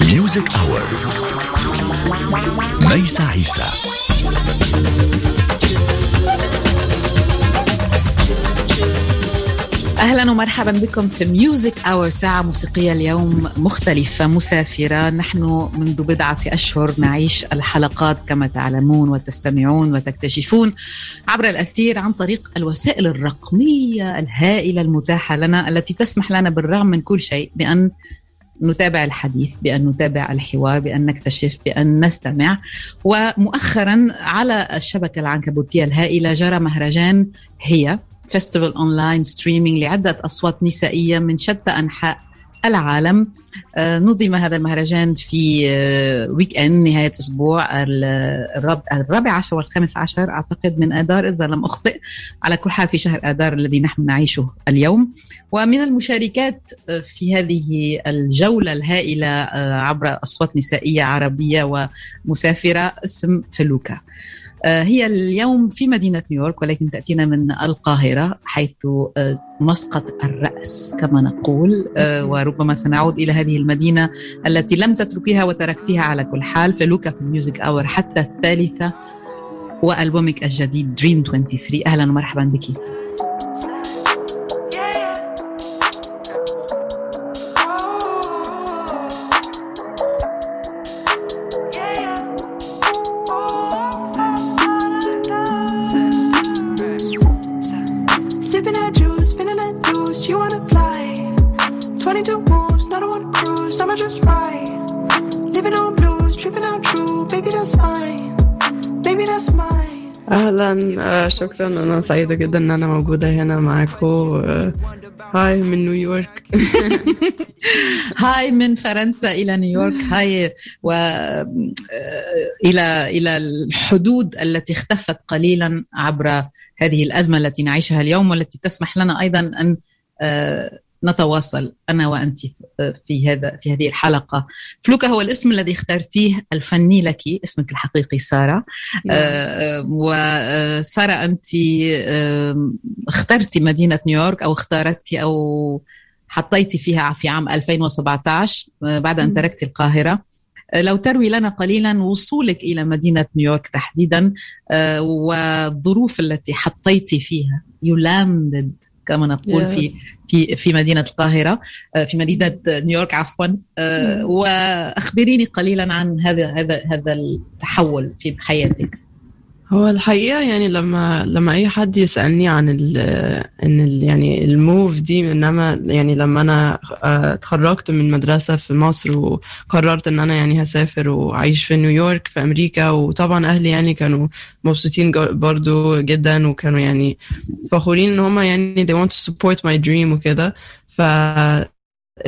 Music Hour ميسا عيسى أهلا ومرحبا بكم في Music Hour ساعة موسيقية اليوم مختلفة مسافرة. نحن منذ بضعة أشهر نعيش الحلقات كما تعلمون وتستمعون وتكتشفون عبر الأثير عن طريق الوسائل الرقمية الهائلة المتاحة لنا التي تسمح لنا بالرغم من كل شيء بأن نتابع الحديث بأن نتابع الحوار بأن نكتشف بأن نستمع. ومؤخرا على الشبكة العنكبوتية الهائلة جرى مهرجان هي festival online streaming لعدة أصوات نسائية من شتى أنحاء العالم. نظم هذا المهرجان في weekend نهاية أسبوع الرابع عشر والخامس عشر أعتقد من آذار إذا لم أخطئ على كل حال في شهر آذار الذي نحن نعيشه اليوم. ومن المشاركات في هذه الجولة الهائلة عبر أصوات نسائية عربية ومسافرة اسم فلوكا هي اليوم في مدينة نيويورك ولكن تأتينا من القاهرة حيث مسقط الرأس كما نقول. وربما سنعود إلى هذه المدينة التي لم تتركها وتركتها على كل حال. فلوكا في ال Music Hour حتى الثالثة وألبومك الجديد Dream 23 أهلا ومرحبا بك. شكرا. أنا سعيدة جدا إن أنا موجودة هنا معاكم هاي من نيويورك هاي من فرنسا إلى نيويورك هاي و إلى إلى الحدود التي اختفت قليلا عبر هذه الأزمة التي نعيشها اليوم والتي تسمح لنا أيضا أن نتواصل أنا وأنت في هذا في هذه الحلقة. فلوكا هو الاسم الذي اخترتيه الفني لك اسمك الحقيقي سارة. آه وساره أنت آه اخترتي مدينة نيويورك أو اختارتك أو حطيتي فيها في عام 2017 بعد أن تركت القاهرة. لو تروي لنا قليلا وصولك إلى مدينة نيويورك تحديدا آه والظروف التي حطيتي فيها. You landed كما نقول في في في مدينة القاهرة في مدينة نيويورك عفوا. وأخبريني قليلا عن هذا هذا هذا التحول في حياتك. هو الحقيقة يعني لما لما أي حد يسألني عن ال إن ال يعني الموف دي إنما يعني لما أنا اتخرجت من مدرسة في مصر وقررت إن أنا يعني هسافر وأعيش في نيويورك في أمريكا وطبعا أهلي يعني كانوا مبسوطين برضو جدا وكانوا يعني فخورين إن هم يعني they want to support my dream وكده. ف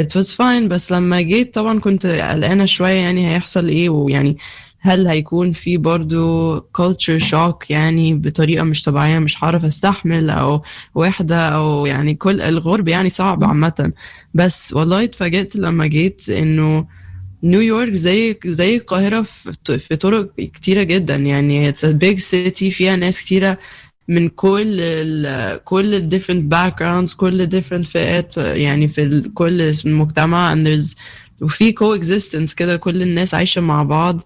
it was fine بس لما جيت طبعا كنت قلقانة شوية يعني هيحصل إيه ويعني هل هيكون في برضو culture shock يعني بطريقة مش طبيعية مش هعرف أستحمل أو وحدة أو يعني كل الغرب يعني صعب عامة. بس والله اتفاجئت لما جيت إنه نيويورك زي زي القاهرة في, طرق كتيرة جدا. يعني it's a big city فيها ناس كتيرة من كل ال كل ال different backgrounds كل ال different فئات يعني في كل المجتمع. And there's وفي coexistence كده كل الناس عايشة مع بعض.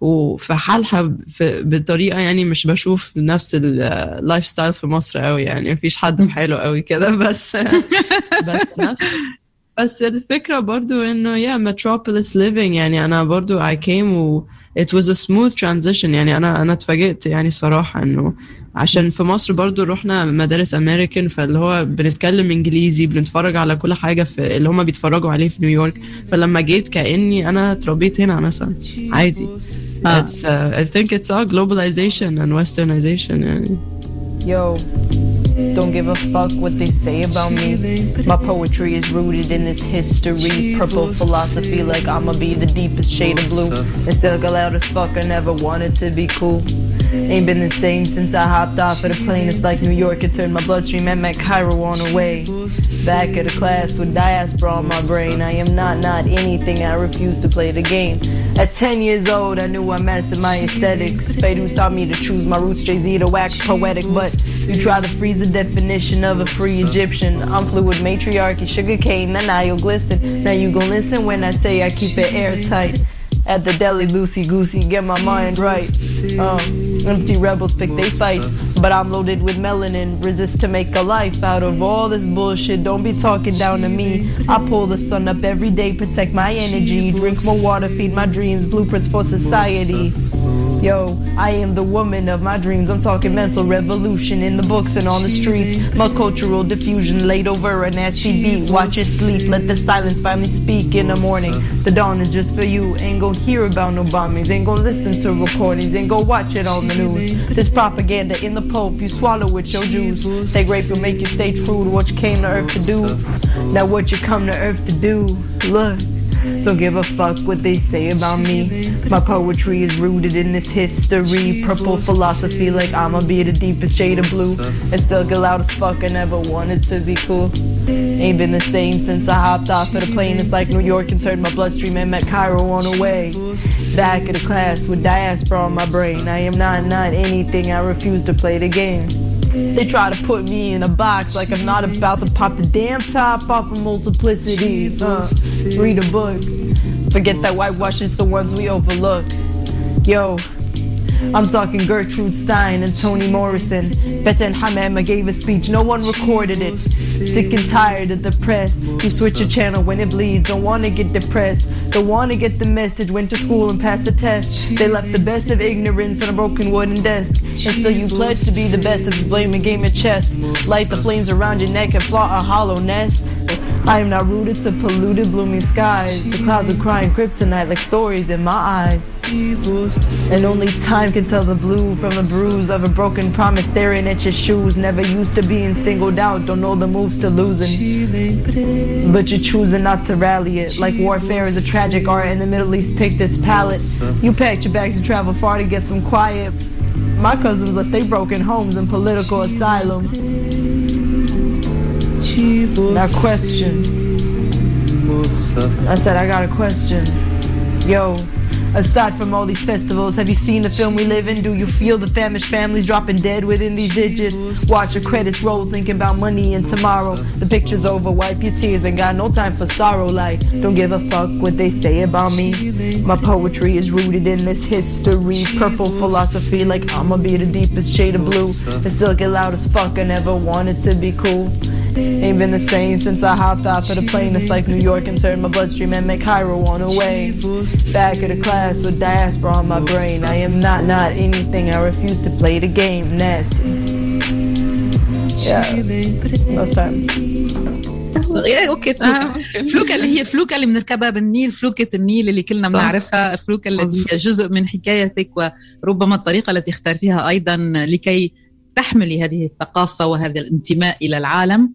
وفي حالها بطريقه يعني مش بشوف نفس ال lifestyle في مصر قوي يعني مفيش حد في حاله قوي كده. بس بس نفس بس الفكرة برضو إنه يا metropolis living يعني أنا برضو I came و it was a smooth transition يعني أنا أنا اتفاجئت يعني الصراحه إنه عشان في مصر برضو رحنا مدارس امريكان فاللي هو بنتكلم إنجليزي بنتفرج على كل حاجة في اللي هم بيتفرجوا عليه في نيويورك. فلما جيت كأني أنا اتربيت هنا مثلا. عادي. Ah. It's, uh, I think it's all globalization and westernization. Yeah. Yo don't give a fuck what they say about me. My poetry is rooted in this history. Purple philosophy, like I'ma be the deepest shade of blue. And still go loud as fuck, I never wanted to be cool. Ain't been the same since I hopped off of the plane. It's like New York, it turned my bloodstream and met Cairo on the way. Back at the class with diaspora on my brain. I am not not anything, I refuse to play the game. At 10 years old, I knew I mastered my aesthetics. Fadus taught me to choose my roots, Jay-Z to wax poetic. But you try to freeze the definition of a free Egyptian. I'm fluid matriarchy, sugar cane, and Nile glisten. Now you gon' listen when I say I keep it airtight. At the deli, loosey goosey, get my mind right. Um, empty rebels pick they fight, but I'm loaded with melanin. Resist to make a life out of all this bullshit. Don't be talking down to me. I pull the sun up every day, protect my energy. Drink more water, feed my dreams. Blueprints for society. Yo, I am the woman of my dreams. I'm talking mental revolution in the books and on the streets. My cultural diffusion laid over a nasty beat. Watch it sleep, let the silence finally speak in the morning. The dawn is just for you. Ain't gon' hear about no bombings. Ain't gon' listen to recordings. Ain't gon' watch it on the news. This propaganda in the Pope, you swallow with your juice. That grape will make you stay true to what you came to earth to do. Now what you come to earth to do. Look. Don't give a fuck what they say about me. My poetry is rooted in this history. Purple philosophy, like I'ma be the deepest shade of blue. And still get loud as fuck. I never wanted to be cool. Ain't been the same since I hopped off of the plane. It's like New York and turned my bloodstream and met Cairo on the way. Back at the class with diaspora on my brain. I am not not anything. I refuse to play the game. They try to put me in a box like I'm not about to pop the damn top off of multiplicity. Uh, read a book. Forget that whitewash is the ones we overlook. Yo, I'm talking Gertrude Stein and Toni Morrison. Feten Hamama gave a speech, no one recorded it. Sick and tired of the press. You switch a channel when it bleeds. Don't wanna get depressed. Don't wanna get the message. Went to school and passed the test. They left the best of ignorance on a broken wooden desk. And so you pledge to be the best at this blaming game of chess. Light the flames around your neck and flaunt a hollow nest. I am not rooted to polluted blooming skies. The clouds are crying kryptonite like stories in my eyes. And only time can tell the blue from the bruise of a broken promise staring at your shoes. Never used to being singled out, don't know the moves to losing. But you're choosing not to rally it. Like warfare is a tragic art and the Middle East picked its palette. You packed your bags to travel far to get some quiet. My cousins left their broken homes in political asylum. Now question. I said I got a question. Yo, aside from all these festivals, have you seen the film we live in? Do you feel the famished families dropping dead within these digits? Watch the credits roll, thinking about money and tomorrow. The picture's over, wipe your tears, and got no time for sorrow. Like, don't give a fuck what they say about me. My poetry is rooted in this history. Purple philosophy, like I'ma be the deepest shade of blue. And still get loud as fuck, I never wanted to be cool. Ain't been the same since I hopped off of the plane. It's like New York and turned my bloodstream and make Cairo on the way. Back at the class with diaspora on my brain. I am not not anything. I refuse to play the game. Nasty. Yeah. Most time. أوكي فلوكة فلوكة اللي هي فلوكة اللي بنركبها بالنيل فلوكة النيل اللي كلنا بنعرفها فلوكة التي هي جزء من حكايتك وربما الطريقة التي اخترتها أيضا لكي تحملي هذه الثقافة وهذا الانتماء إلى العالم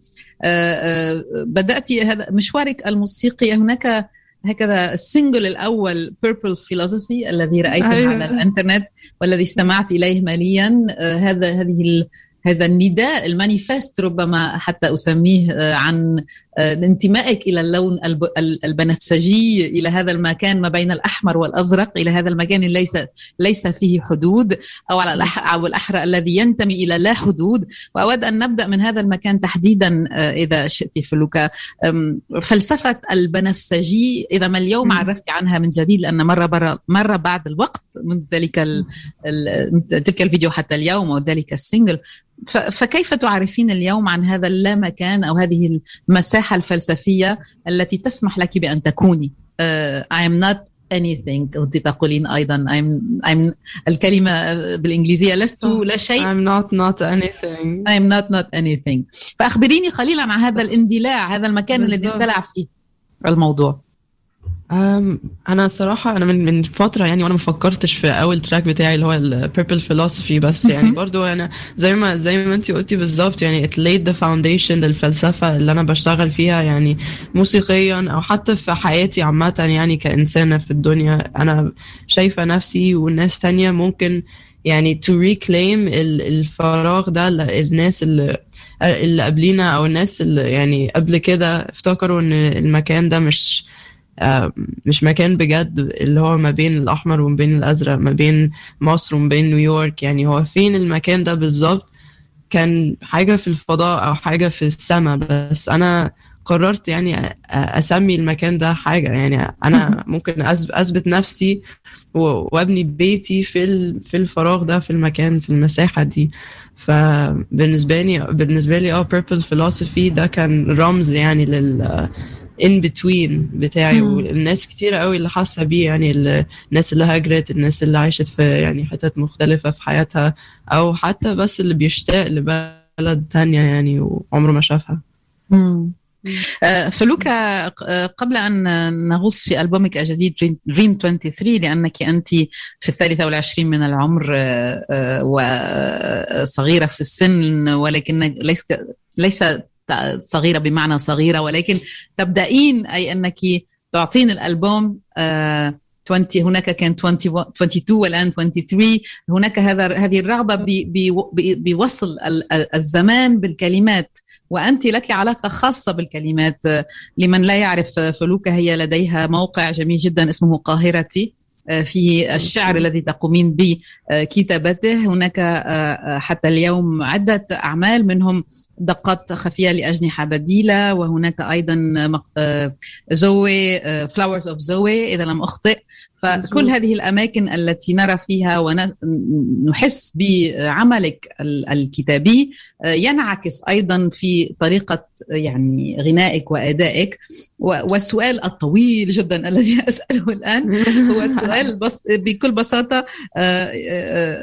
بدأت هذا مشوارك الموسيقي هناك هكذا ال single الأول Purple Philosophy الذي رأيته أيوة. على الإنترنت والذي استمعت إليه مليا هذا هذه هذا النداء ال manifest ربما حتى أسميه عن انتمائك إلى اللون البنفسجي إلى هذا المكان ما بين الأحمر والأزرق إلى هذا المكان ليس ليس فيه حدود أو على أو الأحرى الذي ينتمي إلى لا حدود. وأود أن نبدأ من هذا المكان تحديدا إذا شئت فلوكا. فلسفة البنفسجي إذا ما اليوم عرفت عنها من جديد لأن مرة مرة بعد الوقت من ذلك تلك الفيديو حتى اليوم وذلك السنجل. فكيف تعرفين اليوم عن هذا اللامكان أو هذه المساحة الفلسفية التي تسمح لك بأن تكوني. uh, I am not anything. كنت تقولين أيضا. I'm, I'm الكلمة بالإنجليزية لست لا شيء. I'm not not anything. I'm not not anything. فأخبريني قليلا عن هذا الاندلاع هذا المكان الذي اندلع فيه الموضوع. أنا صراحة أنا من من فترة يعني وأنا ما فكرتش في أول track بتاعي اللي هو ال Purple Philosophy بس يعني برضو أنا زي ما زي ما انت قلتي بالظبط يعني it laid the foundation للفلسفة اللي أنا بشتغل فيها يعني موسيقيا أو حتى في حياتي عامة يعني كإنسانة في الدنيا. أنا شايفة نفسي والناس تانية ممكن يعني to reclaim الفراغ ده الناس اللي اللي قبلينا أو الناس اللي يعني قبل كده افتكروا إن المكان ده مش مش مكان بجد اللي هو ما بين الأحمر وما بين الأزرق ما بين مصر وما بين نيويورك. يعني هو فين المكان ده بالظبط؟ كان حاجة في الفضاء أو حاجة في السماء بس أنا قررت يعني أسمي المكان ده حاجة. يعني أنا ممكن أثبت نفسي وأبني بيتي في في الفراغ ده في المكان في المساحة دي. فبالنسبة لي بالنسبة لي آه purple philosophy ده كان رمز يعني لل ان بتوين بتاعي مم. والناس كتير قوي اللي حاسة بيه يعني ال- الناس اللي هاجرت الناس اللي عاشت في يعني حتت مختلفة في حياتها أو حتى بس اللي بيشتاق لبلد تانية يعني وعمره ما شافها مم. آه، فلوكا آه، قبل أن نغوص في ألبومك الجديد دريم 23 لأنك أنت في الثالثة والعشرين من العمر آه، وصغيرة في السن ولكن ليس ليس صغيرة بمعنى صغيرة ولكن تبدأين أي أنك تعطين الألبوم آه، 20 هناك كان 21 22 والآن 23 هناك هذا هذه ب- بوصل ال- ال- الزمان بالكلمات. وأنت لك علاقة خاصة بالكلمات. لمن لا يعرف فلوكا هي لديها موقع جميل جدا اسمه قاهرتي. فيه الشعر الذي تقومين بكتابته. هناك حتى اليوم عدة أعمال منهم دقات خفية لأجنحة بديلة وهناك أيضا زوي فلاورز أوف زوي إذا لم أخطئ. فكل هذه الأماكن التي نرى فيها ونحس بعملك الكتابي ينعكس أيضا في طريقة يعني غنائك وأدائك. والسؤال الطويل جدا الذي أسأله الآن هو السؤال بس بكل بساطة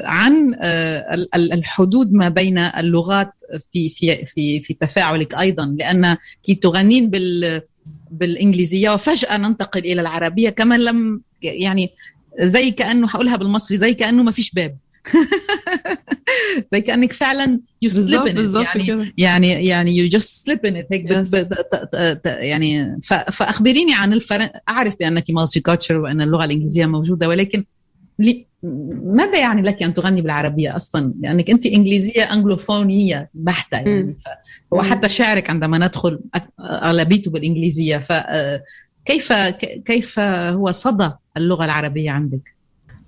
عن الحدود ما بين اللغات في في في في تفاعلك أيضا لأن كي تغنين بال بالإنجليزية وفجأة ننتقل إلى العربية كما لم يعني زي كأنه هقولها بالمصري زي كأنه ما فيش باب. زي كأنك فعلا you يعني يعني يعني you just slip in هيك يعني فأخبريني عن الفرق أعرف بأنك multiculture وأن اللغة الإنجليزية موجودة ولكن ماذا يعني لك أن تغني بالعربية أصلا؟ لأنك أنت إنجليزية أنجلوفونية بحتة يعني وحتى شعرك عندما ندخل أغلبيته بالإنجليزية ف كيف كيف هو صدى اللغة العربية عندك؟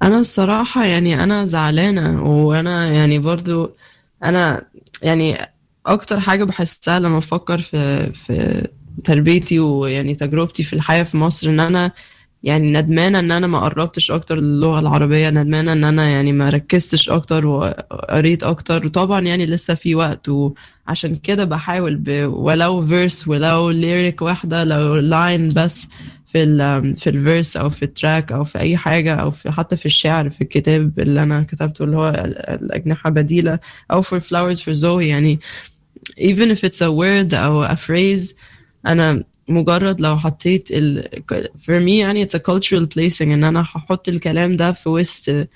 أنا الصراحة يعني أنا زعلانة وأنا يعني برضو أنا يعني أكتر حاجة بحسها لما أفكر في في تربيتي ويعني تجربتي في الحياة في مصر إن أنا يعني ندمانة إن أنا ما قربتش أكتر للغة العربية ندمانة إن أنا يعني ما ركزتش أكتر وقريت أكتر. وطبعا يعني لسه في وقت وعشان كده بحاول ولو verse ولو lyric واحدة لو line بس في ال في ال verse أو في ال track أو في أي حاجة أو في حتى في الشعر في الكتاب اللي أنا كتبته اللي هو الاجنحه بديلة أو for flowers for Zoe يعني even if it's a word أو a phrase أنا مجرد لو حطيت ال for me يعني it's a cultural placing إن أنا هحط الكلام ده في وسط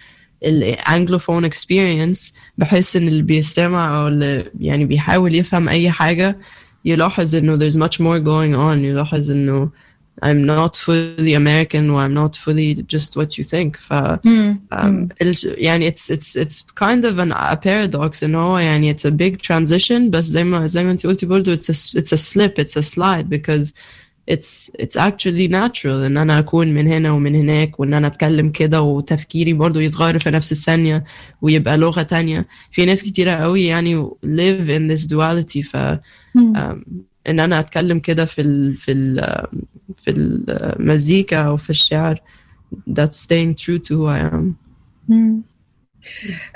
الانجلوفون experience بحيث إن اللي بيستمع أو اللي يعني بيحاول يفهم أي حاجة يلاحظ إنه there's much more going on يلاحظ إنه I'm not fully American or I'm not fully just what you think ف um, يعني it's it's it's kind of an, a paradox ان هو يعني it's a big transition بس زي ما زي ما انت قلتي برضه it's a, it's a slip it's a slide because it's it's actually natural ان انا اكون من هنا ومن هناك وان انا اتكلم كده وتفكيري برضه يتغير في نفس الثانيه ويبقى لغه تانية في ناس كتيره قوي يعني live in this duality ف um, إن أنا أتكلم كده في ال في ال في المزيكا أو في الشعر. That's staying true to who I am.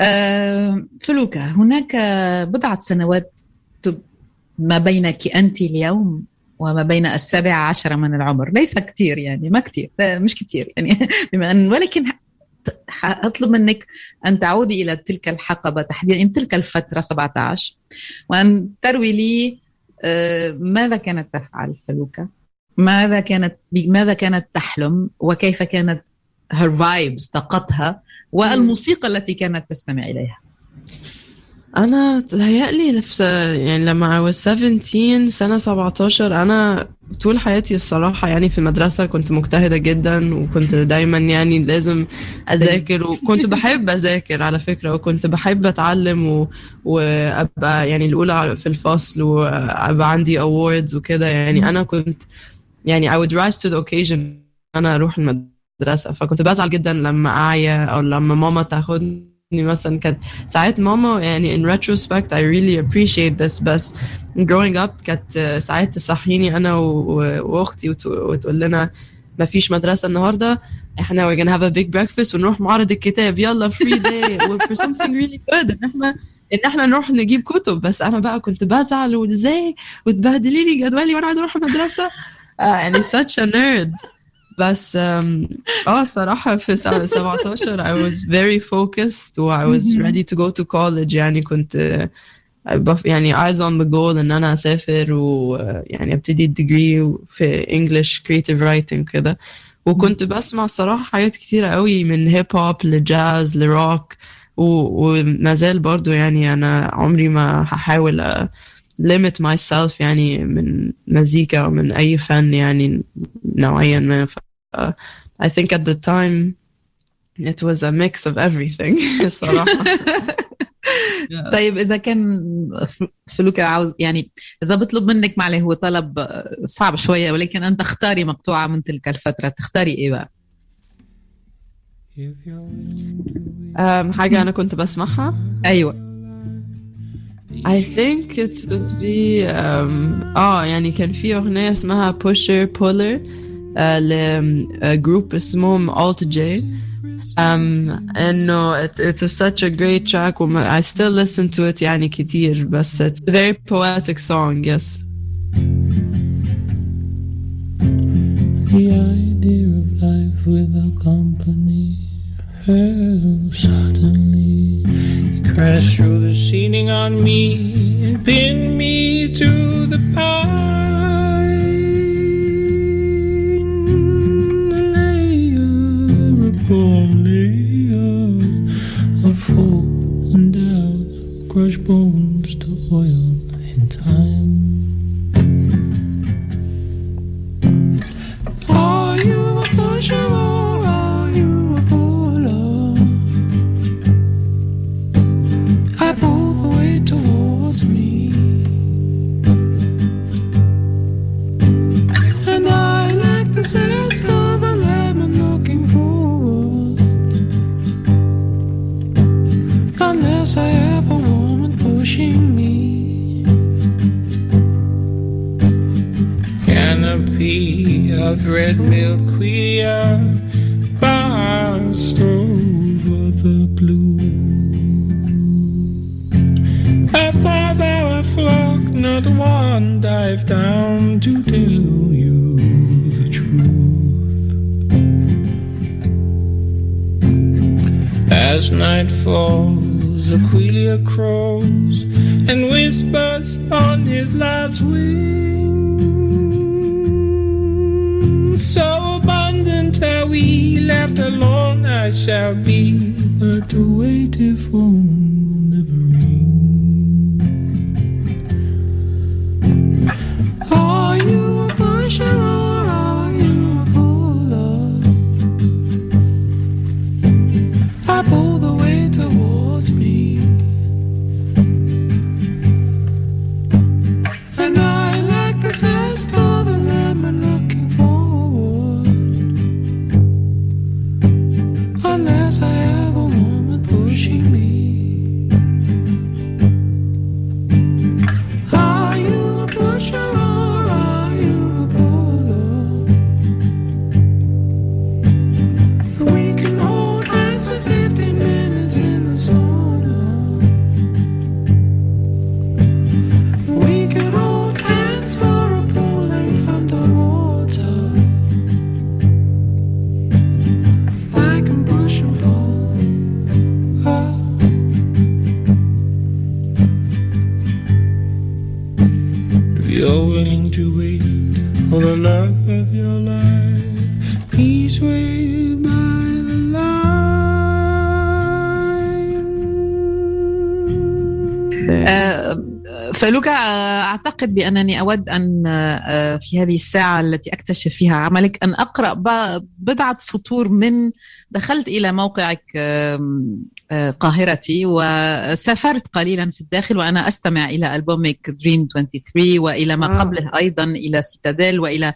آه فلوكا هناك بضعة سنوات ما بينك أنت اليوم وما بين السابعة عشرة من العمر. ليس كثير يعني ما كثير مش كثير يعني. بما أن ولكن أطلب منك أن تعودي إلى تلك الحقبة تحديدا تلك الفترة 17 وأن تروي لي ماذا كانت تفعل فلوكا؟ ماذا كانت بماذا كانت تحلم؟ وكيف كانت her vibes طاقتها؟ والموسيقى التي كانت تستمع إليها. أنا تهيألي يعني لما I was 17 سنة 17 أنا طول حياتي الصراحة يعني في المدرسة كنت مجتهدة جدا وكنت دايما يعني لازم أذاكر وكنت بحب أذاكر على فكرة وكنت بحب أتعلم و... وأبقى يعني الأولى في الفصل وأبقى عندي awards وكده. يعني أنا كنت يعني I would rise to the occasion أنا أروح المدرسة. فكنت بزعل جدا لما اعيا أو لما ماما تاخدني مثلا كانت ساعات ماما يعني in retrospect I really appreciate this بس growing up كانت ساعات تصحيني أنا وأختي وت- وتقول لنا ما فيش مدرسة النهاردة إحنا we're gonna have a big breakfast ونروح معرض الكتاب يلا free day for something really good إن إحنا إن إحنا نروح نجيب كتب بس أنا بقى كنت بزعل وإزاي وتبهدلي لي جدولي وأنا عايزة أروح المدرسة. آه يعني such a nerd. بس آه الصراحة في سنة 17 I was very focused و I was ready to go to college. يعني كنت آه، يعني eyes on the goal إن أنا أسافر ويعني أبتدي ال degree في English creative writing كده. وكنت بسمع الصراحة حاجات كتيرة قوي من هيب هوب لجاز لروك و- وما زال برضو يعني أنا عمري ما هحاول أ- limit myself يعني من مزيكا أو من أي فن يعني نوعيا ما. ف I think at the time it was a mix of everything. الصراحة طيب إذا كان فلوكا عاوز يعني إذا بطلب منك معلي هو طلب صعب شوية ولكن أنت اختاري مقطوعة من تلك الفترة. تختاري إيه بقى؟ um, حاجة أنا كنت بسمعها؟ أيوه. I think it would be um, آه يعني كان في أغنية اسمها Pusher Puller. uh, لجروب اسمهم Alt J um, إنه it, it was such a great track وما- I still listen to it يعني كتير بس it's a very poetic song yes The idea of life without company fell suddenly. He crashed through the ceiling on me and pinned me to the pine. crush bones to oil. أعتقد بأنني أود أن آه، في هذه الساعة التي أكتشف فيها عملك أن أقرأ بضعة سطور من دخلت إلى موقعك آه، قاهرتي وسافرت قليلا في الداخل وأنا أستمع إلى ألبومك Dream 23 وإلى ما آه. قبله أيضا إلى Citadel وإلى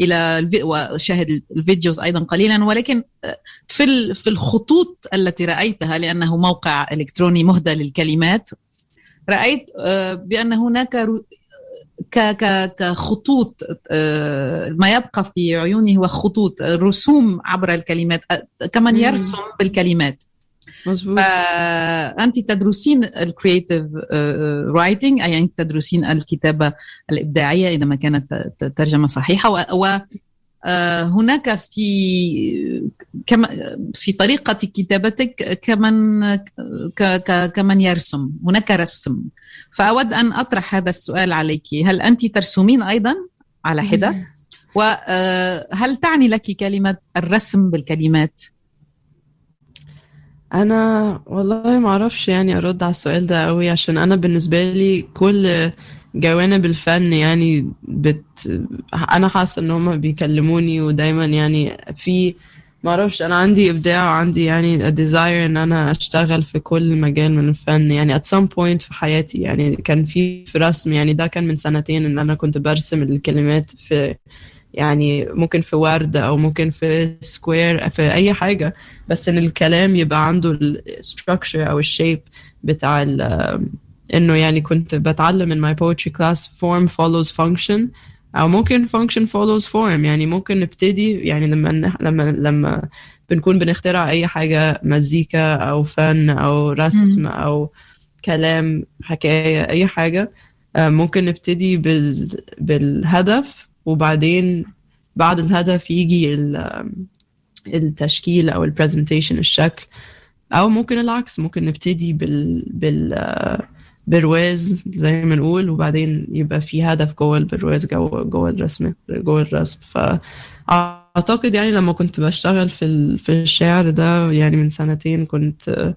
إلى الفي- وأشاهد ال videos أيضا قليلا ولكن آه، في في الخطوط التي رأيتها لأنه موقع إلكتروني مهدى للكلمات رأيت آه، بأن هناك كخطوط آه، ما يبقى في عيوني هو خطوط رسوم عبر الكلمات آه، كمن. يرسم بالكلمات مظبوط فأنت تدرسين ال creative writing أي أنت تدرسين الكتابة الإبداعية إذا ما كانت ت- ترجمة صحيحة هناك في كما في طريقة كتابتك كمن كمن يرسم هناك رسم. فأود أن أطرح هذا السؤال عليك. هل أنت ترسمين أيضا؟ على حدة. وهل تعني لك كلمة الرسم بالكلمات؟ أنا والله ما أعرفش يعني أرد على السؤال ده قوي عشان أنا بالنسبة لي كل جوانب الفن يعني بت أنا حاسة إن هم بيكلموني ودايما يعني في ما أعرفش أنا عندي إبداع وعندي يعني desire إن أنا أشتغل في كل مجال من الفن. يعني at some point في حياتي يعني كان في في رسم يعني ده كان من سنتين إن أنا كنت برسم الكلمات في يعني ممكن في ورد أو ممكن في square في أي حاجة. بس إن الكلام يبقى عنده ال structure أو ال shape بتاع ال- إنه يعني كنت بتعلم من my poetry class form follows function أو ممكن function follows form. يعني ممكن نبتدي يعني لما لما لما بنكون بنخترع أي حاجة مزيكا أو فن أو رسم أو كلام حكاية أي حاجة آه، ممكن نبتدي بال بالهدف وبعدين بعد الهدف يجي ال- التشكيل أو البرزنتيشن الشكل أو ممكن العكس ممكن نبتدي بال بال آه، برواز زي ما نقول وبعدين يبقى في هدف جوه البرواز جوه جوه الرسم جوه الرسم. فاعتقد يعني لما كنت بشتغل في في الشعر ده يعني من سنتين كنت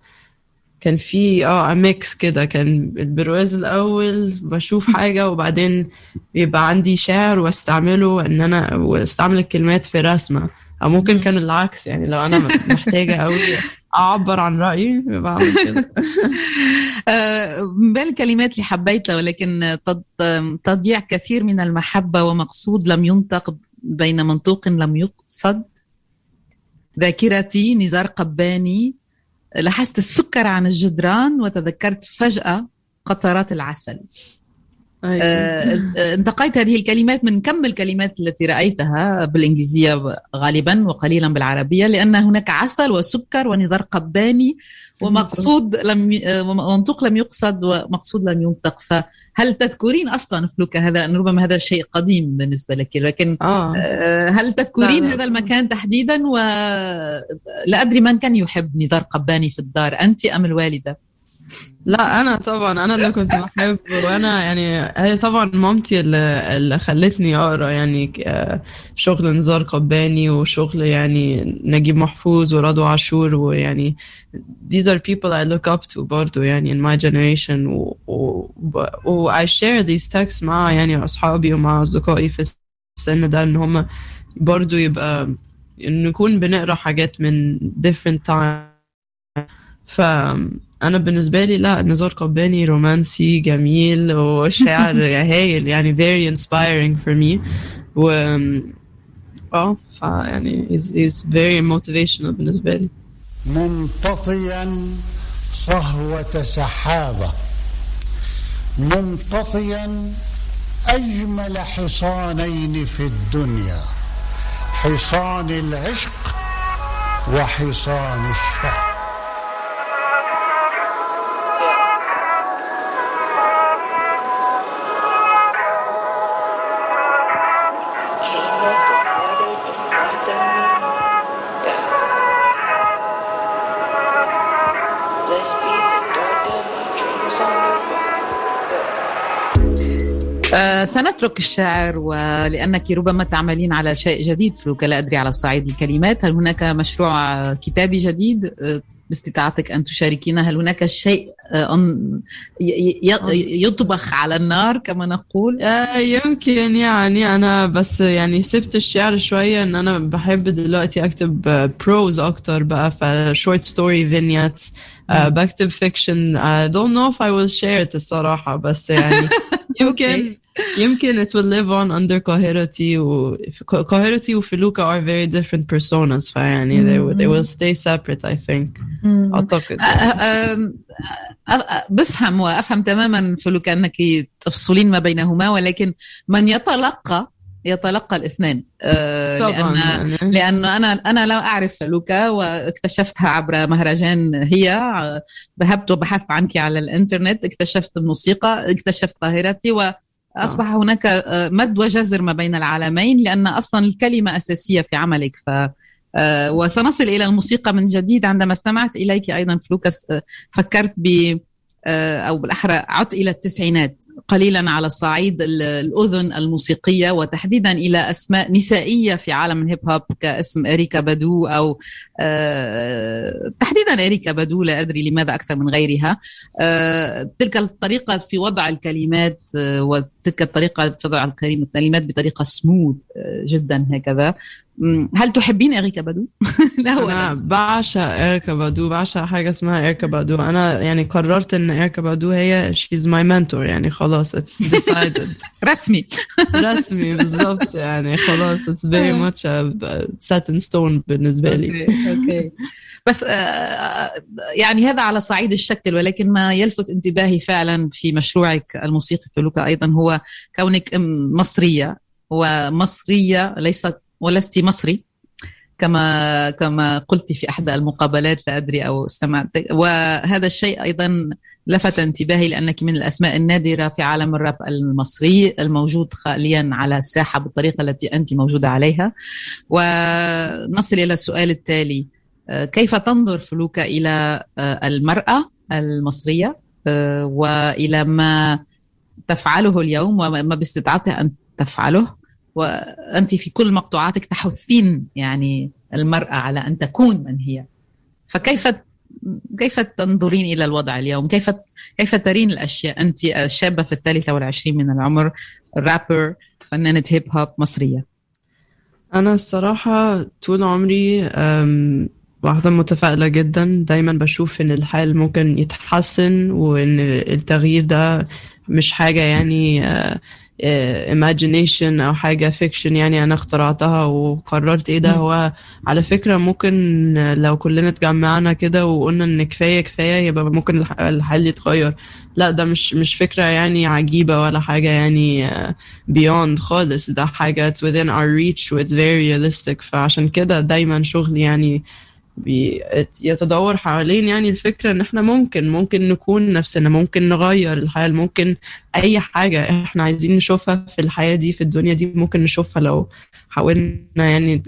كان في آه mix كده. كان البرواز الأول بشوف حاجة وبعدين يبقى عندي شعر واستعمله إن أنا واستعمل الكلمات في رسمة. أو ممكن كان العكس يعني لو أنا محتاجة قوي أعبر عن رأيي بعمل كده. آه، من بين الكلمات اللي حبيتها ولكن تض- تضيع كثير من المحبة ومقصود لم ينطق بين منطوق لم يقصد؟ ذاكرتي نزار قباني لاحظت السكر عن الجدران وتذكرت فجأة قطرات العسل. انتقيت هذه الكلمات من كم الكلمات التي رأيتها بالإنجليزية غالبا وقليلا بالعربية؟ لأن هناك عسل وسكر ونظر قباني ومقصود لم آه، ومنطوق لم يقصد ومقصود لم ينطق. فهل تذكرين أصلا فلوكا هذا ربما هذا شيء قديم بالنسبة لك؟ لكن آه، هل تذكرين. هذا المكان تحديدا؟ ولا أدري من كان يحب نضار قباني في الدار أنت أم الوالدة؟ لا أنا طبعا أنا اللي كنت بحب وأنا يعني هي طبعا مامتي اللي, اللي خلتني أقرأ يعني آه، شغل نزار قباني وشغل يعني نجيب محفوظ ورضوى عاشور ويعني these are people I look up to برضو يعني in my generation. و, و, و I share these texts مع يعني أصحابي ومع أصدقائي في السن ده إن هم برضو يبقى نكون بنقرأ حاجات من different time. فأنا بالنسبة لي لا نزار قباني رومانسي جميل وشاعر هايل يعني very inspiring for me. و آه فيعني he's, he's very motivational بالنسبة لي. ممتطيا صهوة سحابة. ممتطيا أجمل حصانين في الدنيا. حصان العشق وحصان الشعر آه، سنترك الشعر ولأنك ربما تعملين على شيء جديد فلوكا لا أدري على صعيد الكلمات. هل هناك مشروع كتابي جديد؟ آه، باستطاعتك أن تشاركينا. هل هناك شيء آه، أن- يطبخ على النار كما نقول؟ يمكن يعني. أنا بس يعني سبت الشعر شوية إن أنا بحب دلوقتي أكتب بروز أكتر بقى ف short story vignettes آه، بكتب fiction. I don't know if I will share it الصراحة بس يعني يمكن يمكن it will live on under قاهرتي و قاهرتي وفلوكا are very different personas. فيعني they, will- they will stay separate I think. أعتقد. أ- أ- أ- بفهم وأفهم تماما فلوك أنك تفصلين ما بينهما ولكن من يتلقى يتلقى الاثنين. آه، طبعا لأن يعني. لأنه أنا أنا لا أعرف فلوكا واكتشفتها عبر مهرجان هي. آه، ذهبت وبحثت عنك على الإنترنت اكتشفت الموسيقى اكتشفت قاهرتي وأصبح هناك آه، مد وجزر ما بين العالمين لأن أصلا الكلمة أساسية في عملك. ف آه، وسنصل إلى الموسيقى من جديد عندما استمعت إليك أيضا فلوكه آه، فكرت ب آه، أو بالأحرى عدت إلى التسعينات قليلا على الصعيد ال- الأذن الموسيقية وتحديدا إلى أسماء نسائية في عالم الهيب هوب كاسم إريكا بادو أو آه، تحديدا إريكا بادو لا أدري لماذا أكثر من غيرها. آه، تلك الطريقة في وضع الكلمات آه، وتلك الطريقة في وضع الكلمات بطريقة سموث جدا هكذا. هل تحبين اريكا بادو؟ لا هو أنا بعشق اركا بادو بعشق حاجة اسمها اركا بادو. أنا يعني قررت إن اركا بادو هي she's my mentor يعني خلاص it's decided. رسمي. رسمي بالظبط يعني خلاص very much a set in stone بالنسبة لي. okay okay. بس آه، يعني هذا على صعيد الشكل ولكن ما يلفت انتباهي فعلا في مشروعك الموسيقي فلوكه أيضا هو كونك مصرية. ومصريه ليست ولست مصري كما كما قلت في احدى المقابلات لا أدري أو استمعت. وهذا الشيء أيضا لفت انتباهي لأنك من الأسماء النادرة في عالم الراب المصري الموجود حاليا على الساحة بالطريقة التي أنت موجودة عليها. ونصل إلى السؤال التالي. كيف تنظر فلوكا إلى آه، المرأة المصرية آه، وإلى ما تفعله اليوم وما باستطاعتها أن تفعله؟ وأنت في كل مقطوعاتك تحثين يعني المرأة على أن تكون من هي فكيف كيف تنظرين إلى الوضع اليوم؟ كيف كيف ترين الأشياء؟ أنت شابه في الثالثة والعشرين من العمر رابر فنانة هيب هوب مصرية. أنا الصراحة طول عمري واحدة متفائلة جدا دايما بشوف إن الحال ممكن يتحسن وإن التغيير ده مش حاجة يعني آه، آه، imagination أو حاجة fiction يعني أنا اخترعتها وقررت إيه ده. هو على فكرة ممكن لو كلنا اتجمعنا كده وقلنا إن كفاية كفاية يبقى ممكن الح- الحال يتغير. لا ده مش مش فكرة يعني عجيبة ولا حاجة يعني آه، beyond خالص. ده حاجة it's within our reach و it's very realistic. فعشان كده دايما شغلي يعني يتدور حوالين يعني الفكرة إن إحنا ممكن ممكن نكون نفسنا ممكن نغير الحياة ممكن أي حاجة إحنا عايزين نشوفها في الحياة دي في الدنيا دي ممكن نشوفها لو حاولنا يعني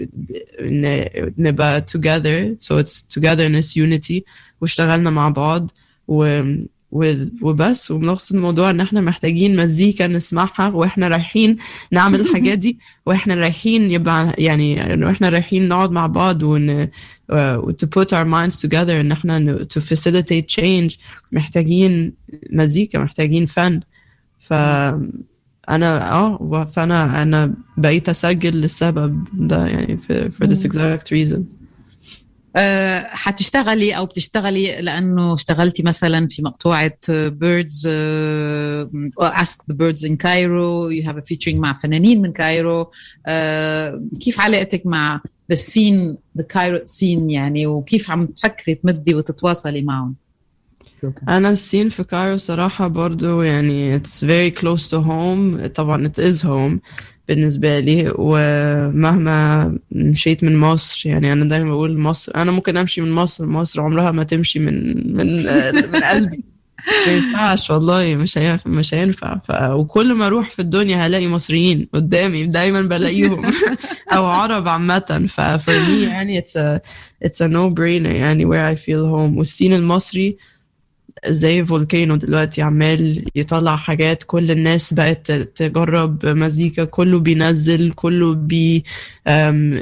نبقى together so it's togetherness unity واشتغلنا مع بعض و- وبس وبنقصد الموضوع إن إحنا محتاجين مزيكا نسمعها وإحنا رايحين نعمل الحاجات دي وإحنا رايحين يبقى يعني انه إحنا رايحين نقعد مع بعض ون uh, to put our minds together إن إحنا to facilitate change. محتاجين مزيكا محتاجين فن. ف أنا آه فأنا أنا بقيت أسجل للسبب ده يعني في for this exact reason. حتشتغلي أو بتشتغلي لأنه اشتغلتي مثلا في مقطوعة Birds Ask the Birds in Cairo you have a featuring مع فنانين من Cairo أه كيف علاقتك مع the scene the Cairo scene يعني وكيف عم تفكري تمدي وتتواصلي معهم؟ أنا ال scene في Cairo صراحة برضو يعني it's very close to home. طبعا it is home. بالنسبة لي ومهما مشيت من مصر يعني أنا دايما بقول مصر أنا ممكن أمشي من مصر مصر عمرها ما تمشي من من من قلبي. ما ينفعش والله مش هينفع مش هينفع. ف... وكل ما أروح في الدنيا هلاقي مصريين قدامي دايما بلاقيهم أو عرب عامة. ف for me يعني it's a it's a no brainer يعني where I feel home. وال scene المصري زي volcano دلوقتي عمال يطلع حاجات كل الناس بقت تجرب مزيكا كله بينزل كله بي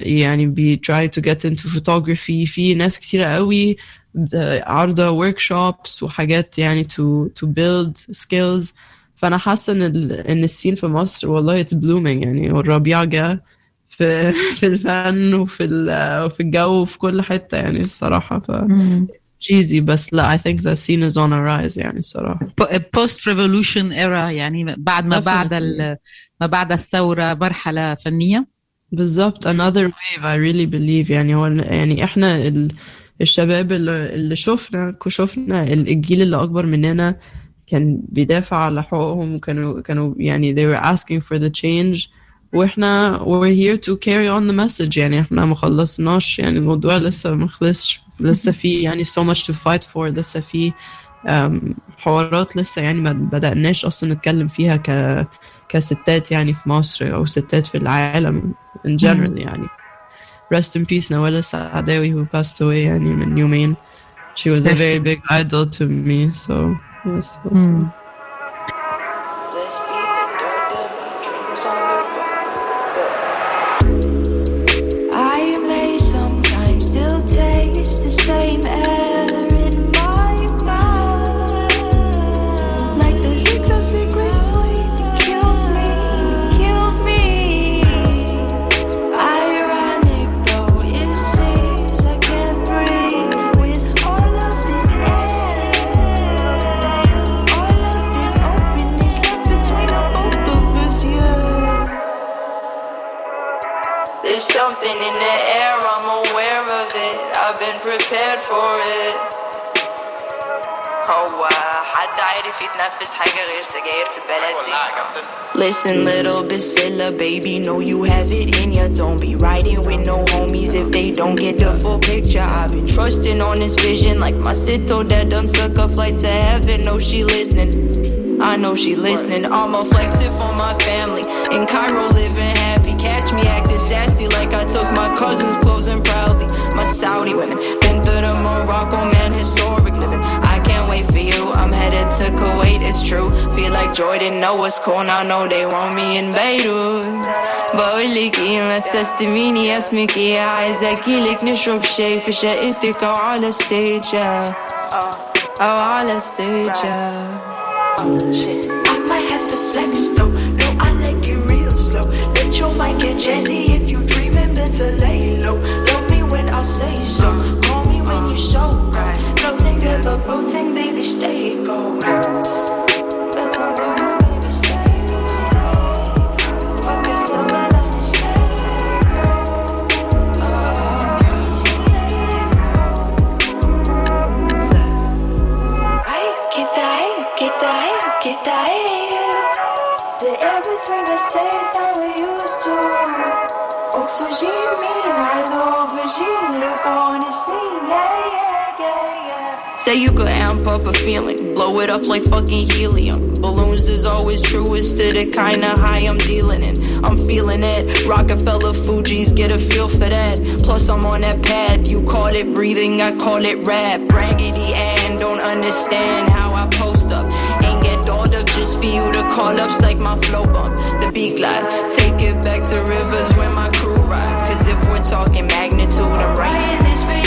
يعني بي try to get into photography. في ناس كتيرة قوي ب- عارضة workshops وحاجات يعني to to build skills. فأنا حاسة إن ال إن ال scene في مصر والله it's blooming يعني والربيع جه في في الفن وفي وفي الجو وفي كل حتة يعني الصراحة. ف cheesy بس لا I think the scene is on a rise يعني الصراحة post revolution era يعني بعد ما بعد ما بعد الثورة مرحلة فنية. بالظبط another wave I really believe يعني هو يعني إحنا ال... الشباب اللي, اللي شفنا شفنا الجيل اللي أكبر مننا كان بيدافع على حقوقهم وكانوا كانوا يعني they were asking for the change. وإحنا we're here to carry on the message. يعني إحنا ما خلصناش يعني الموضوع لسه ما خلصش. لسه في يعني so much to fight for لسه في um, حوارات لسه يعني ما بدأناش أصلا نتكلم فيها ك كستات يعني في مصر أو ستات في العالم in general يعني. Rest in peace نوال السعداوي who passed away يعني من يومين. She was a very big idol to me so yes. حد عارف يتنفس حاجة غير سجاير في البلد دي Listen, little Basilla, baby, know you have it in ya. Don't be riding with no homies if they don't get the full picture. I've been trusting on this vision, like my sito that done took a flight to heaven. Know she listening. I know she listening. I'ma flex it for my family. In Cairo, living happy. Catch me acting sassy like I took my cousin's clothes and proudly. My Saudi women, been through the Morocco, man, historic living. you. I'm headed to Kuwait, it's true. Feel like Jordan, know what's cool. Now know they want me in Beirut. بقولك ايه ما تستميني اسمك ايه عايزة اجيلك نشرب شاي في شقتك او على ستيج او على ستيج I might Say you could amp up a feeling, blow it up like fucking helium. Balloons is always truest to the kind of high I'm dealing in. I'm feeling it. Rockefeller Fuji's get a feel for that. Plus I'm on that path. You call it breathing, I call it rap. Raggedy and don't understand how I post up. Dolled up just for you to call up, like my flow bump. The beat glide, take it back to rivers when my crew ride. Cause if we're talking magnitude, I'm writing this for you,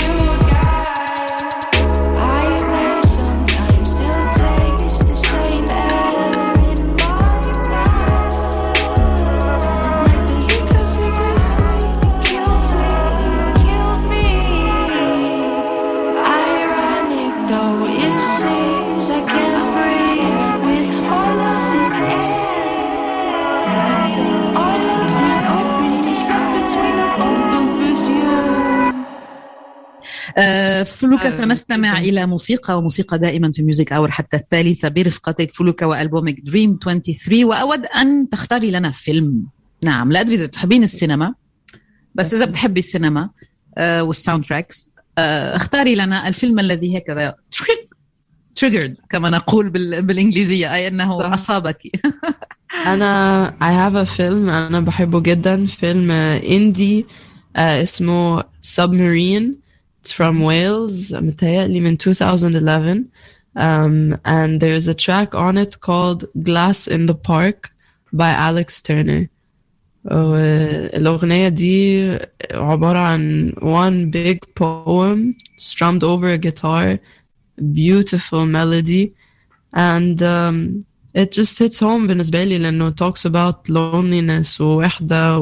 فلوكا آه، سنستمع شكراً إلى موسيقى وموسيقى دائما في Music Hour حتى الثالثة برفقتك فلوكا وألبومك Dream 23 وأود أن تختاري لنا فيلم. نعم لا أدري إذا تحبين السينما بس إذا بتحبي السينما آه، وال soundtracks آه، اختاري لنا الفيلم الذي هكذا triggered كما نقول بال- بالإنجليزية أي أنه صح. أصابك. أنا I have a film أنا بحبه جدا فيلم indie اسمه Submarine. It's from Wales متهيألي من 2011 um, and there's a track on it called Glass in the Park by Alex Turner الأغنية دي عبارة عن one big poem strummed over a guitar beautiful melody and um, it just hits home بالنسبة لي لأنه talks about loneliness ووحدة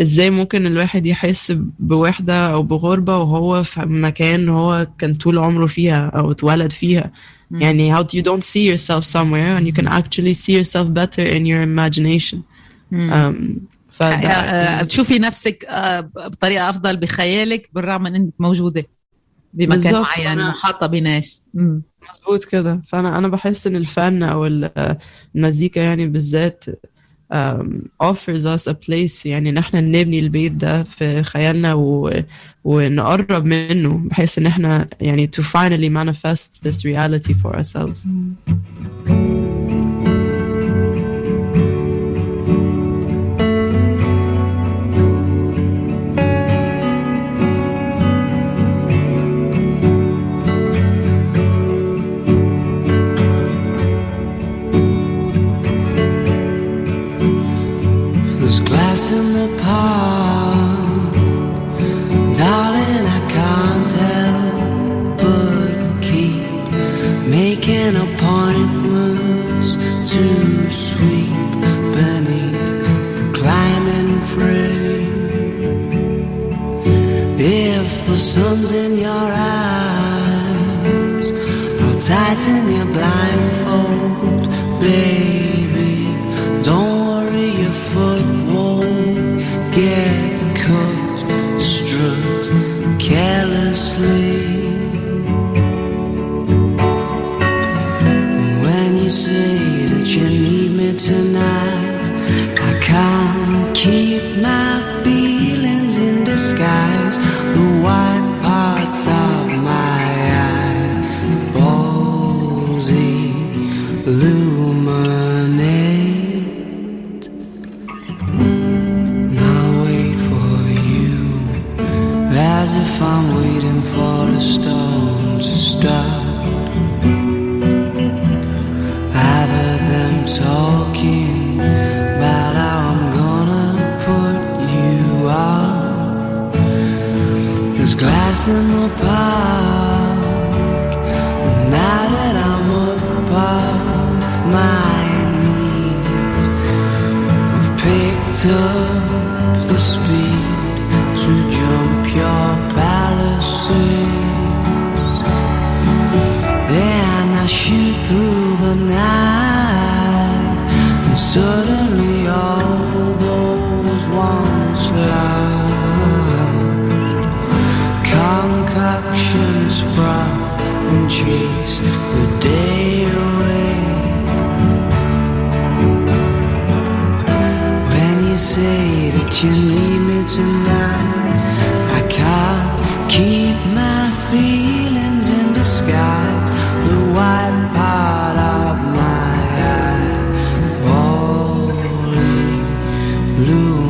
وإزاي ممكن الواحد يحس بوحدة أو بغربة وهو في مكان هو كان طول عمره فيها أو اتولد فيها؟ يعني how you don't see yourself somewhere and you can actually see yourself better in your imagination. um, فده آه، بتشوفي نفسك آه، بطريقة أفضل بخيالك بالرغم ان انت موجودة بمكان معين محاطة بناس. مظبوط كده. فأنا أنا بحس إن الفن أو ال- المزيكا يعني بالذات offers us a place يعني ان إحنا نبني البيت ده في خيالنا و... ونقرب منه بحيث ان إحنا يعني to finally manifest this reality for ourselves sun's in your eyes, I'll tighten your blindfold, again. blue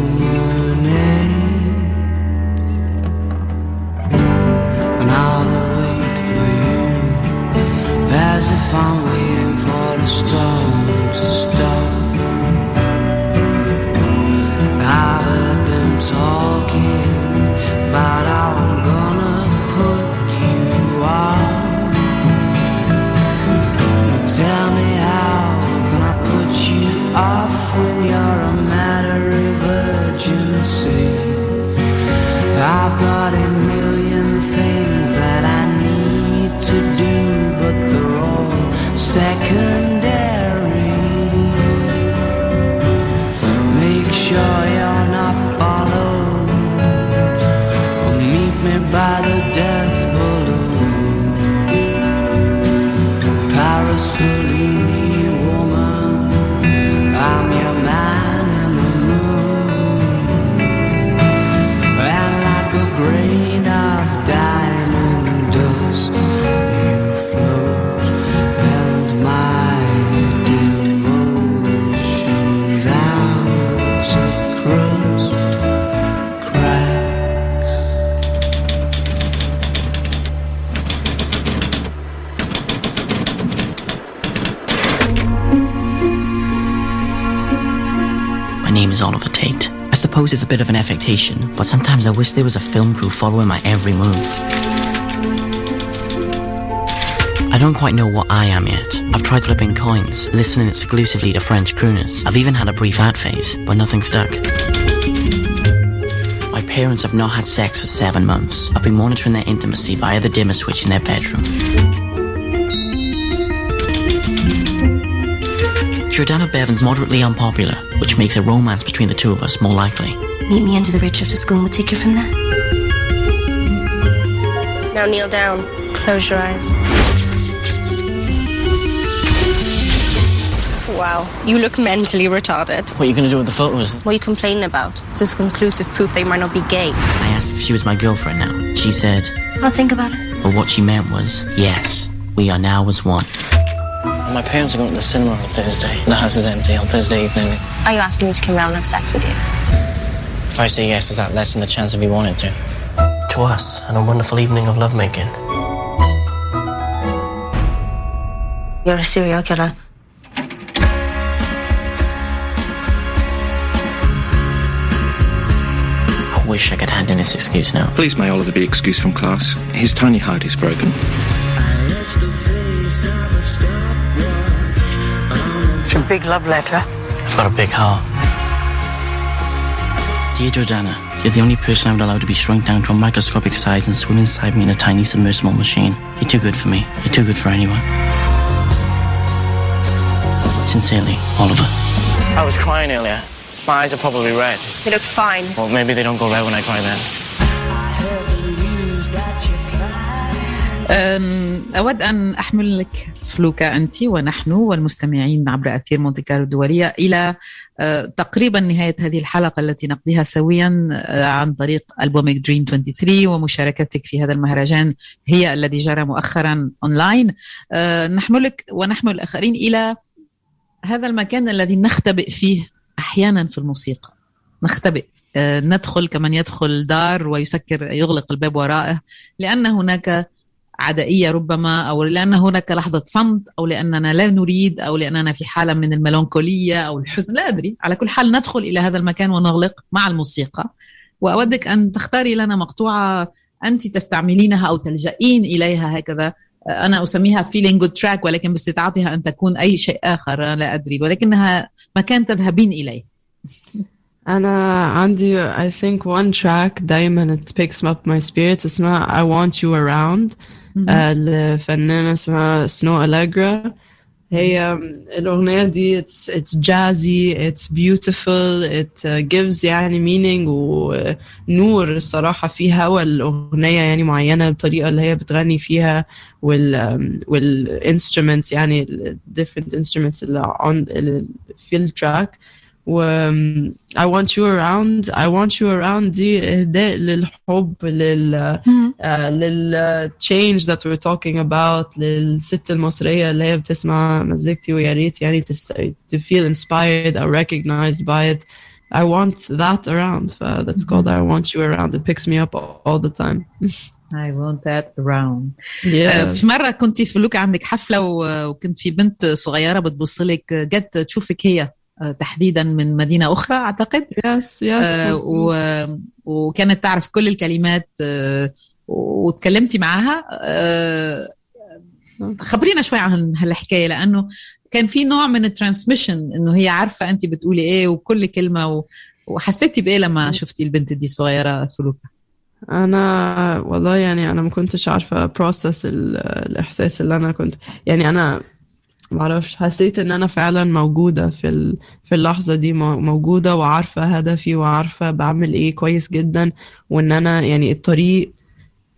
bit of an affectation, but sometimes I wish there was a film crew following my every move. I don't quite know what I am yet. I've tried flipping coins, listening exclusively to French crooners. I've even had a brief ad phase, but nothing stuck. My parents have not had sex for seven months. I've been monitoring their intimacy via the dimmer switch in their bedroom. Jordana Bevan's moderately unpopular, which makes a romance between the two of us more likely. Meet me under the bridge after school and we'll take you from there. Now kneel down. Close your eyes. Wow, you look mentally retarded. What are you going to do with the photos? What are you complaining about? This is this conclusive proof that you might not be gay? I asked if she was my girlfriend now. She said, I'll think about it. but what she meant was, yes, we are now as one. My parents are going to the cinema on Thursday. The house is empty on Thursday evening. Are you asking me to come round and have sex with you? If I say yes, is that less than the chance of you wanting to? To us, and a wonderful evening of lovemaking. You're a serial killer. I wish I could hand in this excuse now. Please may Oliver be excused from class. His tiny heart is broken. It's a big love letter. I've got a big heart. Dear Jordana, you're the only person I would allow to be shrunk down to a microscopic size and swim inside me in a tiny submersible machine. You're too good for me. You're too good for anyone. Sincerely, Oliver. I was crying earlier. My eyes are probably red. They look fine. Well, maybe they don't go red when I cry then. أود أن أحملك فلوكا أنت ونحن والمستمعين عبر أثير مونتي كارلو الدولية إلى أه، تقريبا نهاية هذه الحلقة التي نقضيها سويا أه، عن طريق ألبومك Dream 23 ومشاركتك في هذا المهرجان هي الذي جرى مؤخرا أونلاين أه، نحملك ونحمل الآخرين إلى هذا المكان الذي نختبئ فيه أحيانا في الموسيقى. نختبئ. ندخل كمن يدخل دار ويسكر يغلق الباب وراءه لأن هناك عدائية ربما أو لأن هناك لحظة صمت أو لأننا لا نريد أو لأننا في حالة من الميلانكولية أو الحزن لا أدري. على كل حال ندخل إلى هذا المكان ونغلق مع الموسيقى. وأودك أن تختاري لنا مقطوعة أنت تستعملينها أو تلجئين إليها هكذا. أنا أسميها feeling good track ولكن باستطاعتها أن تكون أي شيء أنا لا أدري. ولكنها مكان تذهبين إليه. أنا عندي I think one track دايما it picks up my spirits اسمها I want you around. آه، لفنانة اسمها سنو ألاجرا هي الأغنية دي it's, it's jazzy it's beautiful it gives يعني meaning ونور الصراحة في هوا الأغنية يعني معينة بطريقة اللي هي بتغني فيها وال وال instruments يعني different instruments اللي on اللي في التراك I want you around I want you around دي إهداء للحب لل uh, لل change that we're talking about للست المصرية اللي هي بتسمع مزيكتي ويا ريت يعني تست... to feel inspired or recognized by it I want that around ف that's called I want you around it picks me up all the time I want that around Yeah. آه، في مرة كنت في لوكا عندك حفلة و- وكنت في بنت صغيرة بتبص لك جت تشوفك هي آه، تحديدا من مدينة أخرى أعتقد. Yes yes. آه، وكانت تعرف كل الكلمات آه، وتكلمتي معاها. آه، خبرينا شوي عن هالحكاية لأنه كان في نوع من ال transmission إنه هي عارفة أنت بتقولي إيه وكل كلمة و... وحسيتي بإيه لما شفتي البنت دي الصغيرة فلوكا أنا والله يعني أنا ما كنتش عارفة process الإحساس اللي أنا كنت يعني أنا معرفش حسيت إن أنا فعلا موجودة في ال... في اللحظة دي مو- موجودة وعارفة هدفي وعارفة بعمل إيه كويس جدا وإن أنا يعني الطريق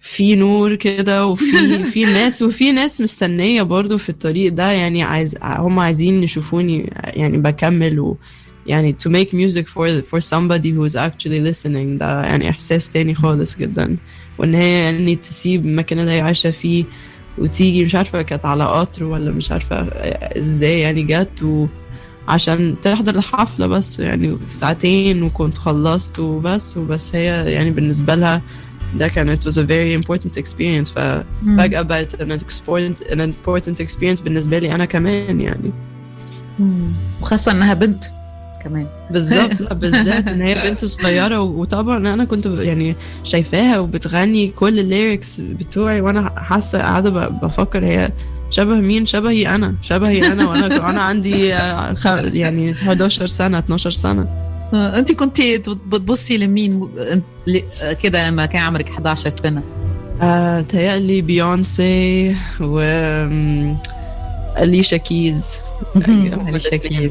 في نور كده وفي في ناس وفي ناس مستنية برضو في الطريق ده يعني عايز هم عايزين يشوفوني يعني بكمل و يعني to make music for for somebody who is actually listening ده يعني إحساس تاني خالص جدا وإن هي يعني تسيب المكان اللي هي عايشة فيه وتيجي مش عارفة كانت على قطر ولا مش عارفة إزاي يعني جت وعشان تحضر الحفلة بس يعني ساعتين وكنت خلصت وبس وبس هي يعني بالنسبة لها ده كان it was a very important experience. ففجأة بقت an important, an important experience بالنسبة لي أنا كمان يعني. وخاصة إنها بنت. كمان. بالظبط لا بالذات إن هي بنت صغيرة وطبعا أنا كنت يعني شايفاها وبتغني كل الليركس بتوعي وأنا حاسة قاعدة بفكر هي شبه مين؟ شبهي أنا شبهي أنا وأنا أنا عندي آه، يعني 11 سنة 12 سنة. آه، أنت كنت بتبصي لمين؟ كده لما كان عمرك 11 سنة. آه تهيألي بيونسي و أليشا كيز أليشا كيز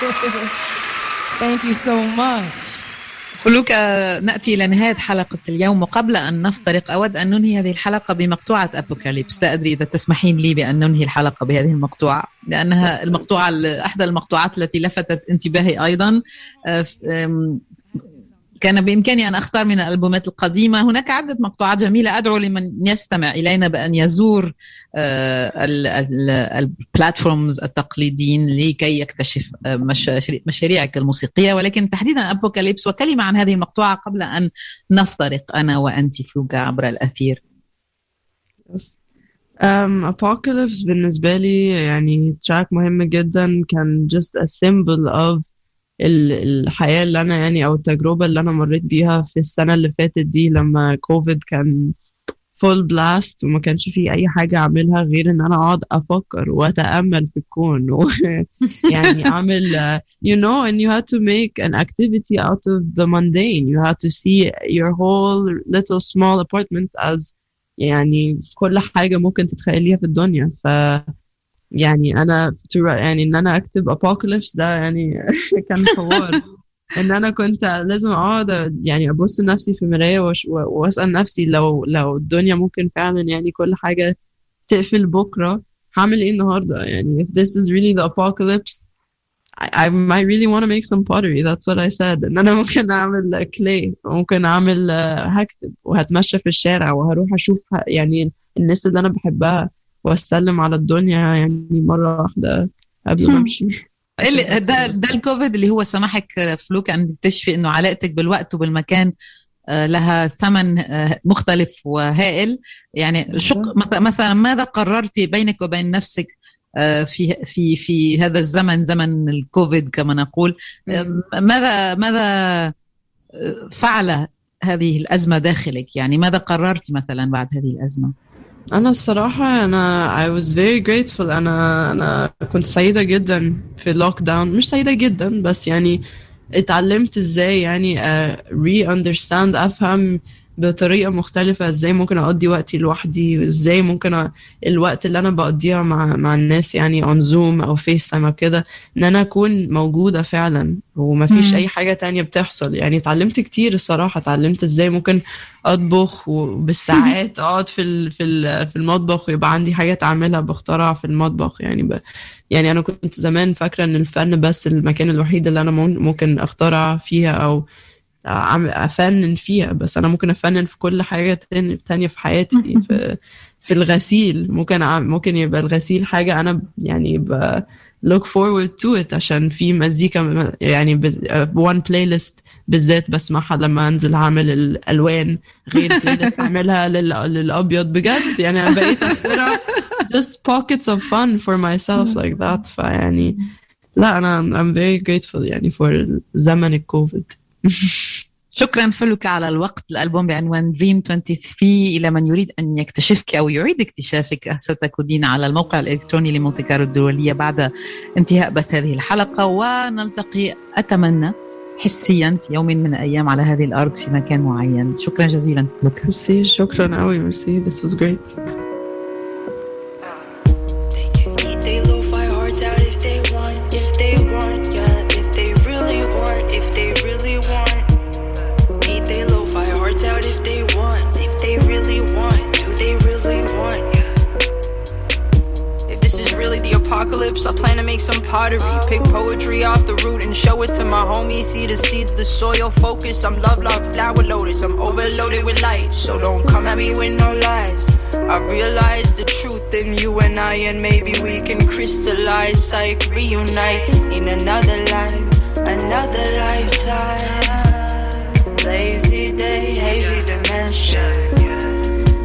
Thank you so much. فلوكا نأتي إلى نهاية حلقة اليوم وقبل أن نفترق أود أن ننهي هذه الحلقة بمقطوعة أبوكاليبس لا أدري إذا تسمحين لي بأن ننهي الحلقة بهذه المقطوعة لأنها المقطوعة أحدى المقطوعات التي لفتت انتباهي أيضا آه، كان بإمكاني أن أختار من الألبومات القديمة. هناك عدة مقطوعات جميلة أدعو لمن يستمع إلينا بأن يزور آه، ال platforms التقليديين لكي يكتشف آه، مشاريعك الموسيقية. ولكن تحديدا Apocalypse وكلمة عن هذه المقطوعة قبل أن نفترق أنا وأنت فلوكا عبر الأثير. Um, Apocalypse بالنسبة لي يعني track مهم جدا. كان just a symbol of ال- الحياة اللي أنا يعني أو التجربة اللي أنا مريت بيها في السنة اللي فاتت دي لما كوفيد كان full blast وما كانش فيه أي حاجة أعملها غير إن أنا أقعد أفكر وأتأمل في الكون. و يعني أعمل uh, you know and you had to make an activity out of the mundane. You had to see your whole little small apartment as يعني كل حاجة ممكن تتخيليها في الدنيا. ف يعني to- يعني إن أنا أكتب Apocalypse ده يعني كان حوار. إن أنا كنت لازم أقعد يعني أبص لنفسي في مراية وأش- و- وأسأل نفسي لو لو الدنيا ممكن فعلا يعني كل حاجة تقفل بكرة هعمل إيه النهاردة؟ يعني if this is really the apocalypse I, I might really want to make some pottery. That's what I said. إن أنا ممكن أعمل clay ممكن أعمل آه، هكتب وهتمشى في الشارع وهروح أشوف يعني الناس اللي أنا بحبها. وأسلم على الدنيا يعني مرة واحدة قبل ما أمشي. اللي ده ده الكوفيد اللي هو سمحك فلوك أن تكتشفي إنه علاقتك بالوقت وبالمكان آه، لها ثمن آه، مختلف وهائل. يعني شق مث- مثلا ماذا قررتي بينك وبين نفسك آه، في في في هذا الزمن زمن الكوفيد كما نقول؟ ماذا ماذا فعل هذه الأزمة داخلك؟ يعني ماذا قررتي مثلا بعد هذه الأزمة؟ أنا الصراحة أنا I was very grateful. أنا أنا كنت سعيدة جدا في اللوك داون مش سعيدة جدا بس يعني اتعلمت إزاي يعني uh, re-understand أفهم بطريقة مختلفة إزاي ممكن أقضي وقتي لوحدي؟ وازاي ممكن أ... الوقت اللي أنا بقضيها مع مع الناس يعني on zoom أو FaceTime أو كده إن أنا أكون موجودة فعلا ومفيش مم. أي حاجة تانية بتحصل. يعني اتعلمت كتير الصراحة اتعلمت إزاي ممكن أطبخ وبالساعات أقعد في ال... في ال... في المطبخ ويبقى عندي حاجات أعملها بخترع في المطبخ. يعني ب... يعني أنا كنت زمان فاكرة إن الفن بس المكان الوحيد اللي مم- ممكن أخترع فيها أو أفنن فيها بس أنا ممكن أفنن في كل حاجة تاني- تانية في حياتي في في الغسيل. ممكن ممكن يبقى الغسيل حاجة أنا ب- يعني ب look forward to it عشان في مزيكا يعني ب- one playlist بالذات بسمعها لما أنزل أعمل الألوان غير playlist أعملها لل- للأبيض. بجد يعني أنا بقيت أخترع just pockets of fun for myself like that. فيعني لا أنا I'm very grateful يعني for زمن الكوفيد. شكرا فلوكا على الوقت. الألبوم بعنوان Dream 23 إلى من يريد أن يكتشفك أو يعيد اكتشافك ستكونين على الموقع الإلكتروني لمونتي كارلو الدولية بعد انتهاء بث هذه الحلقة. ونلتقي أتمنى حسيا في يوم من الأيام على هذه الأرض في مكان معين. شكرا جزيلا. لك ميرسي شكرا قوي merci this was great. Apocalypse, I plan to make some pottery. Pick poetry off the root and show it to my homies. See the seeds, the soil focus. I'm love lock, flower lotus. I'm overloaded with light, so don't come at me with no lies. I realize the truth in you and I, and maybe we can crystallize, psych, reunite in another life, another lifetime. Lazy day, hazy dementia.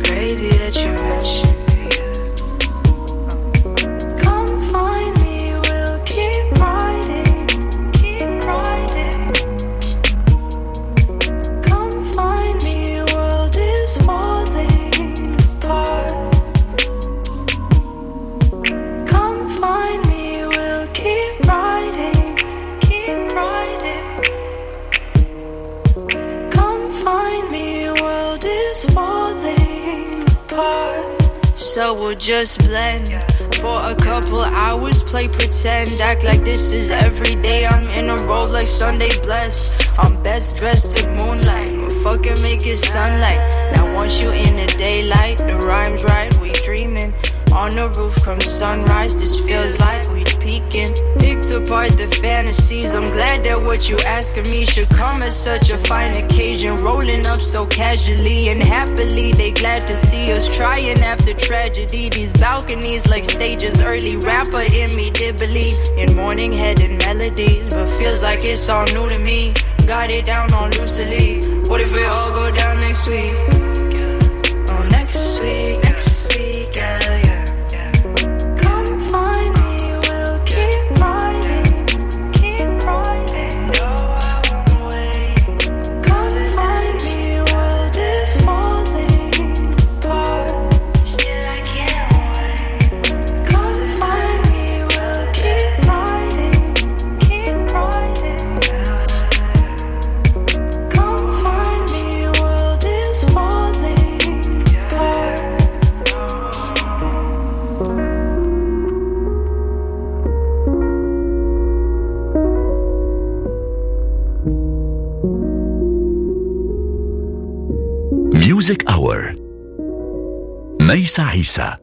Crazy that you mentioned. Find So we'll just blend for a couple hours, play pretend, act like this is every day. I'm in a robe like Sunday blessed. I'm best dressed in moonlight, or fucking make it sunlight. Now once you in the daylight, the rhymes right, we dreaming. On the roof comes sunrise, this feels like we peeking. Picked apart the fantasies, I'm glad that what you asking me should come at such a fine occasion. Rolling up so casually and happily, they glad to see us trying after tragedy. These balconies like stages, early rapper in me did believe in morning head and melodies, but feels like it's all new to me. Got it down on loosely. What if it all go down next week? ميوزك أور ميسا عيسى